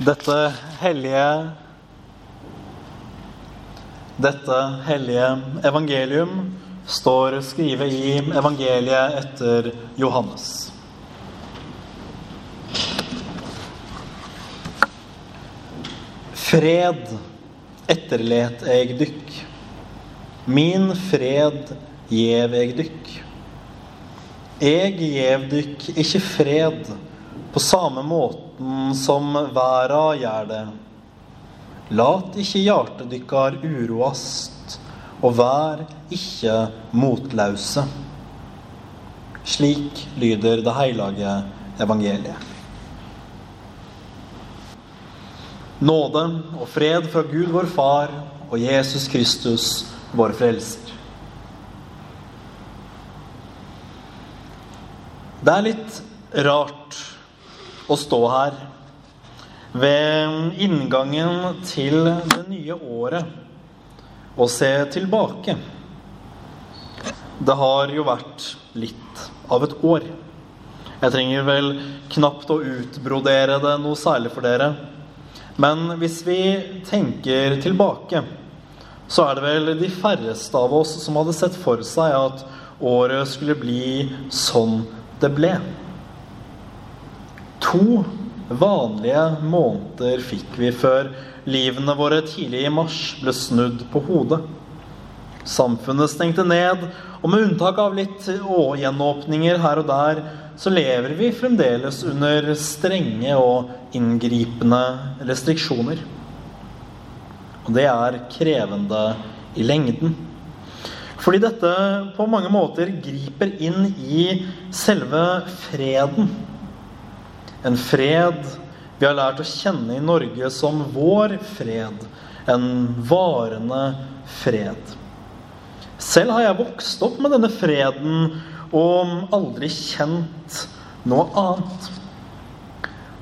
Dette hellige Dette hellige evangelium står skrevet i evangeliet etter Johannes. Fred etterlet eg dykk. Min fred gjev eg dykk. Eg gjev dykk ikkje fred på samme måten som verda gjør det. Lat ikkje hjartet dykkar uroast, og vær ikkje motlause. Slik lyder det heilage evangeliet. Nåde og fred fra Gud vår Far og Jesus Kristus, vår Frelser. Det er litt rart å stå her ved inngangen til det nye året og se tilbake. Det har jo vært litt av et år. Jeg trenger vel knapt å utbrodere det noe særlig for dere. Men hvis vi tenker tilbake, så er det vel de færreste av oss som hadde sett for seg at året skulle bli sånn det ble. To vanlige måneder fikk vi før livene våre tidlig i mars ble snudd på hodet. Samfunnet stengte ned, og med unntak av litt gjenåpninger her og der, så lever vi fremdeles under strenge og inngripende restriksjoner. Og det er krevende i lengden. Fordi dette på mange måter griper inn i selve freden. En fred vi har lært å kjenne i Norge som vår fred. En varende fred. Selv har jeg vokst opp med denne freden og aldri kjent noe annet.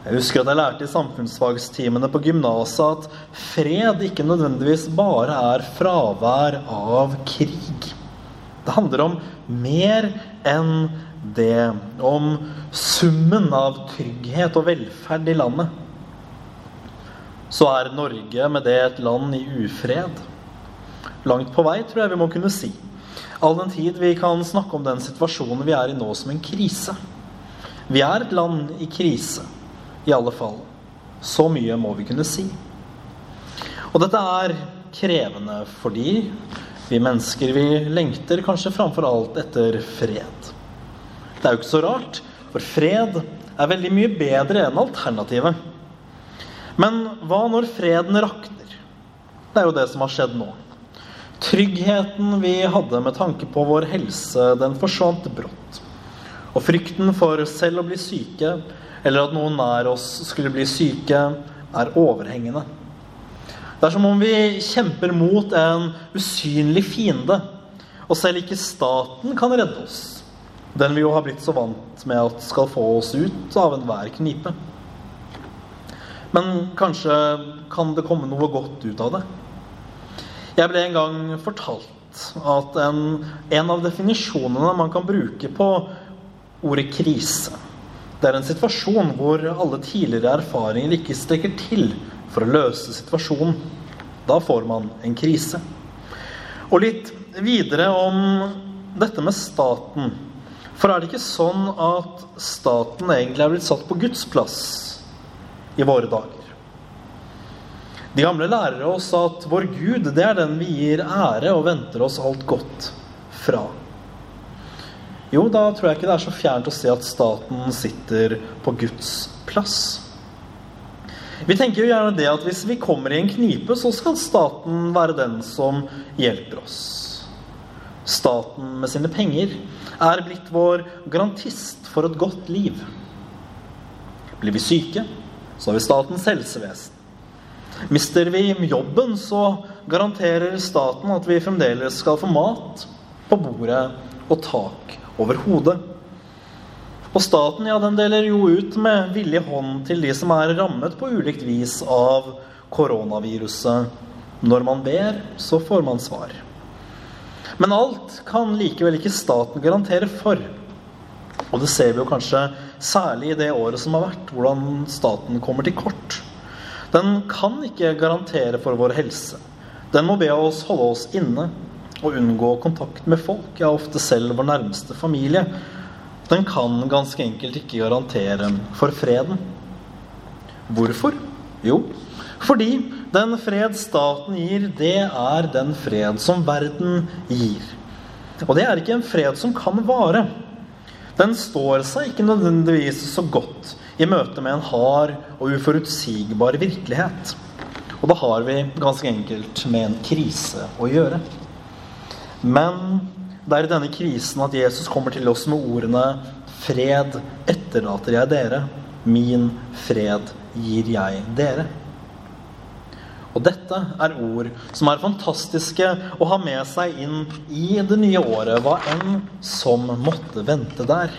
Jeg husker at jeg lærte i samfunnsfagstimene på gymnaset at fred ikke nødvendigvis bare er fravær av krig. Det handler om mer enn det. Om summen av trygghet og velferd i landet. Så er Norge med det et land i ufred. Langt på vei, tror jeg vi må kunne si. All den tid vi kan snakke om den situasjonen vi er i nå, som en krise. Vi er et land i krise, i alle fall. Så mye må vi kunne si. Og dette er krevende fordi vi mennesker vi lengter kanskje framfor alt etter fred. Det er jo ikke så rart, for fred er veldig mye bedre enn alternativet. Men hva når freden rakner? Det er jo det som har skjedd nå. Tryggheten vi hadde med tanke på vår helse, den forsvant brått. Og frykten for selv å bli syke, eller at noen nær oss skulle bli syke, er overhengende. Det er som om vi kjemper mot en usynlig fiende, og selv ikke staten kan redde oss. Den vi jo har blitt så vant med at skal få oss ut av enhver knipe. Men kanskje kan det komme noe godt ut av det? Jeg ble en gang fortalt at en, en av definisjonene man kan bruke på ordet krise, det er en situasjon hvor alle tidligere erfaringer ikke strekker til for å løse situasjonen. Da får man en krise. Og litt videre om dette med staten. For er det ikke sånn at staten egentlig er blitt satt på Guds plass i våre dager? De gamle lærer oss at vår Gud, det er den vi gir ære og venter oss alt godt fra. Jo, da tror jeg ikke det er så fjernt å se at staten sitter på Guds plass. Vi tenker jo gjerne det at hvis vi kommer i en knipe, så skal staten være den som hjelper oss. Staten med sine penger er blitt vår garantist for et godt liv. Blir vi syke, så har vi Statens helsevesen. Mister vi jobben, så garanterer staten at vi fremdeles skal få mat på bordet og tak over hodet. Og staten ja, den deler jo ut med villig hånd til de som er rammet på ulikt vis av koronaviruset. Når man ber, så får man svar. Men alt kan likevel ikke staten garantere for. Og det ser vi jo kanskje særlig i det året som har vært, hvordan staten kommer til kort. Den kan ikke garantere for vår helse. Den må be oss holde oss inne og unngå kontakt med folk, ja, ofte selv vår nærmeste familie. Den kan ganske enkelt ikke garantere for freden. Hvorfor? Jo, fordi den fred staten gir, det er den fred som verden gir. Og det er ikke en fred som kan vare. Den står seg ikke nødvendigvis så godt i møte med en hard og uforutsigbar virkelighet. Og da har vi ganske enkelt med en krise å gjøre. Men det er i denne krisen at Jesus kommer til oss med ordene Fred etterlater jeg dere, min fred gir jeg dere. Og dette er ord som er fantastiske å ha med seg inn i det nye året, hva enn som måtte vente der.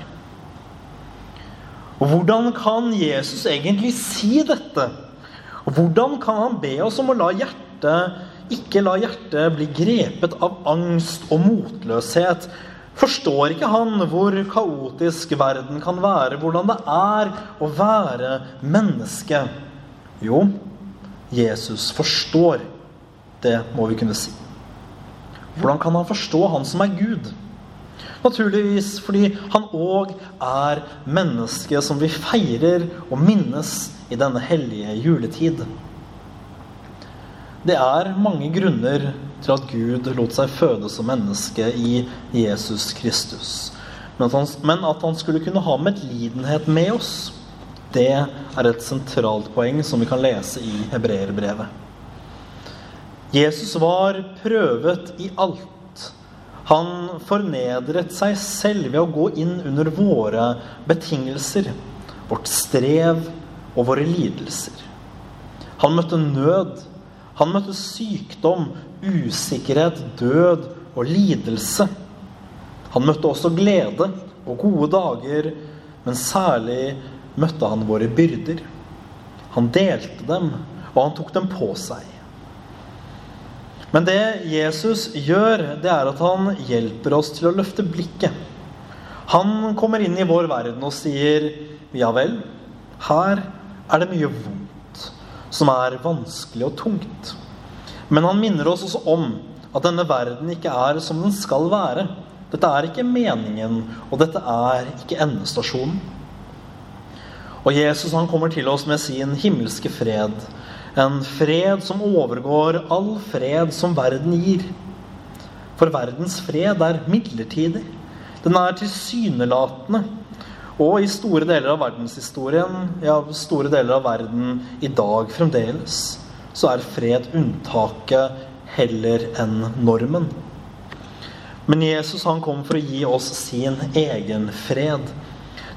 Hvordan kan Jesus egentlig si dette? Hvordan kan han be oss om å la hjertet ikke la hjertet bli grepet av angst og motløshet? Forstår ikke han hvor kaotisk verden kan være, hvordan det er å være menneske? Jo, Jesus forstår. Det må vi kunne si. Hvordan kan han forstå han som er Gud? Naturligvis fordi han òg er menneske som vi feirer og minnes i denne hellige juletid. Det er mange grunner til at Gud lot seg føde som menneske i Jesus Kristus. Men at han, men at han skulle kunne ha medlidenhet med oss, det er et sentralt poeng som vi kan lese i hebreerbrevet. Jesus var prøvet i alt. Han fornedret seg selv ved å gå inn under våre betingelser, vårt strev og våre lidelser. Han møtte nød. Han møtte sykdom, usikkerhet, død og lidelse. Han møtte også glede og gode dager, men særlig møtte han våre byrder. Han delte dem, og han tok dem på seg. Men det Jesus gjør, det er at han hjelper oss til å løfte blikket. Han kommer inn i vår verden og sier, 'Ja vel, her er det mye vondt, som er vanskelig og tungt.' Men han minner oss også om at denne verden ikke er som den skal være. Dette er ikke meningen, og dette er ikke endestasjonen. Og Jesus han kommer til oss med sin himmelske fred. En fred som overgår all fred som verden gir. For verdens fred er midlertidig. Den er tilsynelatende. Og i store deler av verdenshistorien, ja, store deler av verden i dag fremdeles, så er fred unntaket heller enn normen. Men Jesus han kom for å gi oss sin egen fred.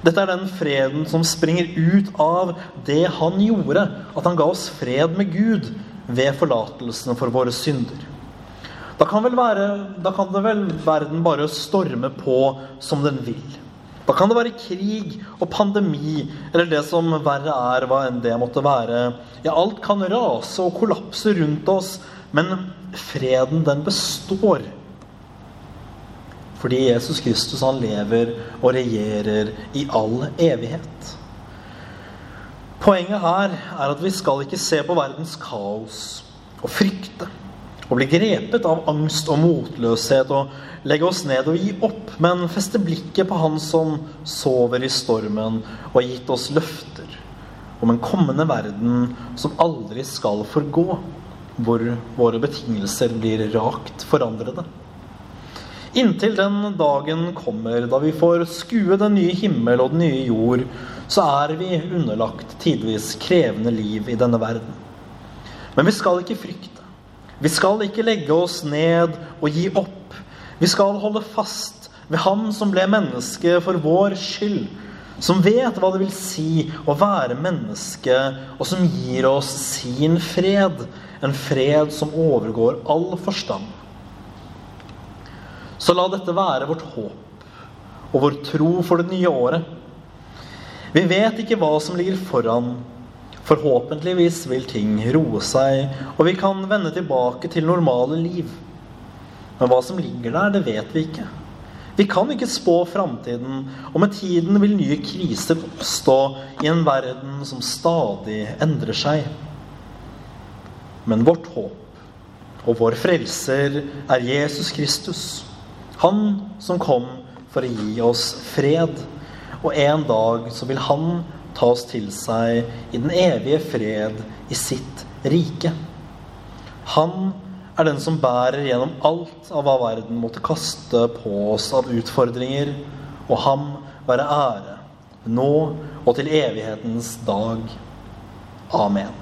Dette er den freden som springer ut av det han gjorde, at han ga oss fred med Gud ved forlatelsen for våre synder. Da kan, være, da kan det vel verden bare storme på som den vil. Da kan det være krig og pandemi eller det som verre er, hva enn det måtte være. Ja, alt kan rase og kollapse rundt oss, men freden, den består. Fordi Jesus Kristus han lever og regjerer i all evighet. Poenget her er at vi skal ikke se på verdens kaos og frykte og bli grepet av angst og motløshet og legge oss ned og gi opp, men feste blikket på Han som sover i stormen og har gitt oss løfter om en kommende verden som aldri skal forgå, hvor våre betingelser blir rakt forandrede. Inntil den dagen kommer da vi får skue den nye himmel og den nye jord, så er vi underlagt tidvis krevende liv i denne verden. Men vi skal ikke frykte. Vi skal ikke legge oss ned og gi opp. Vi skal holde fast ved Ham som ble menneske for vår skyld. Som vet hva det vil si å være menneske, og som gir oss sin fred. En fred som overgår all forstand. Så la dette være vårt håp og vår tro for det nye året. Vi vet ikke hva som ligger foran. Forhåpentligvis vil ting roe seg, og vi kan vende tilbake til normale liv. Men hva som ligger der, det vet vi ikke. Vi kan ikke spå framtiden, og med tiden vil nye kriser oppstå i en verden som stadig endrer seg. Men vårt håp og vår frelser er Jesus Kristus. Han som kom for å gi oss fred. Og en dag så vil han ta oss til seg i den evige fred i sitt rike. Han er den som bærer gjennom alt av hva verden måtte kaste på oss av utfordringer, og ham være ære, nå og til evighetens dag. Amen.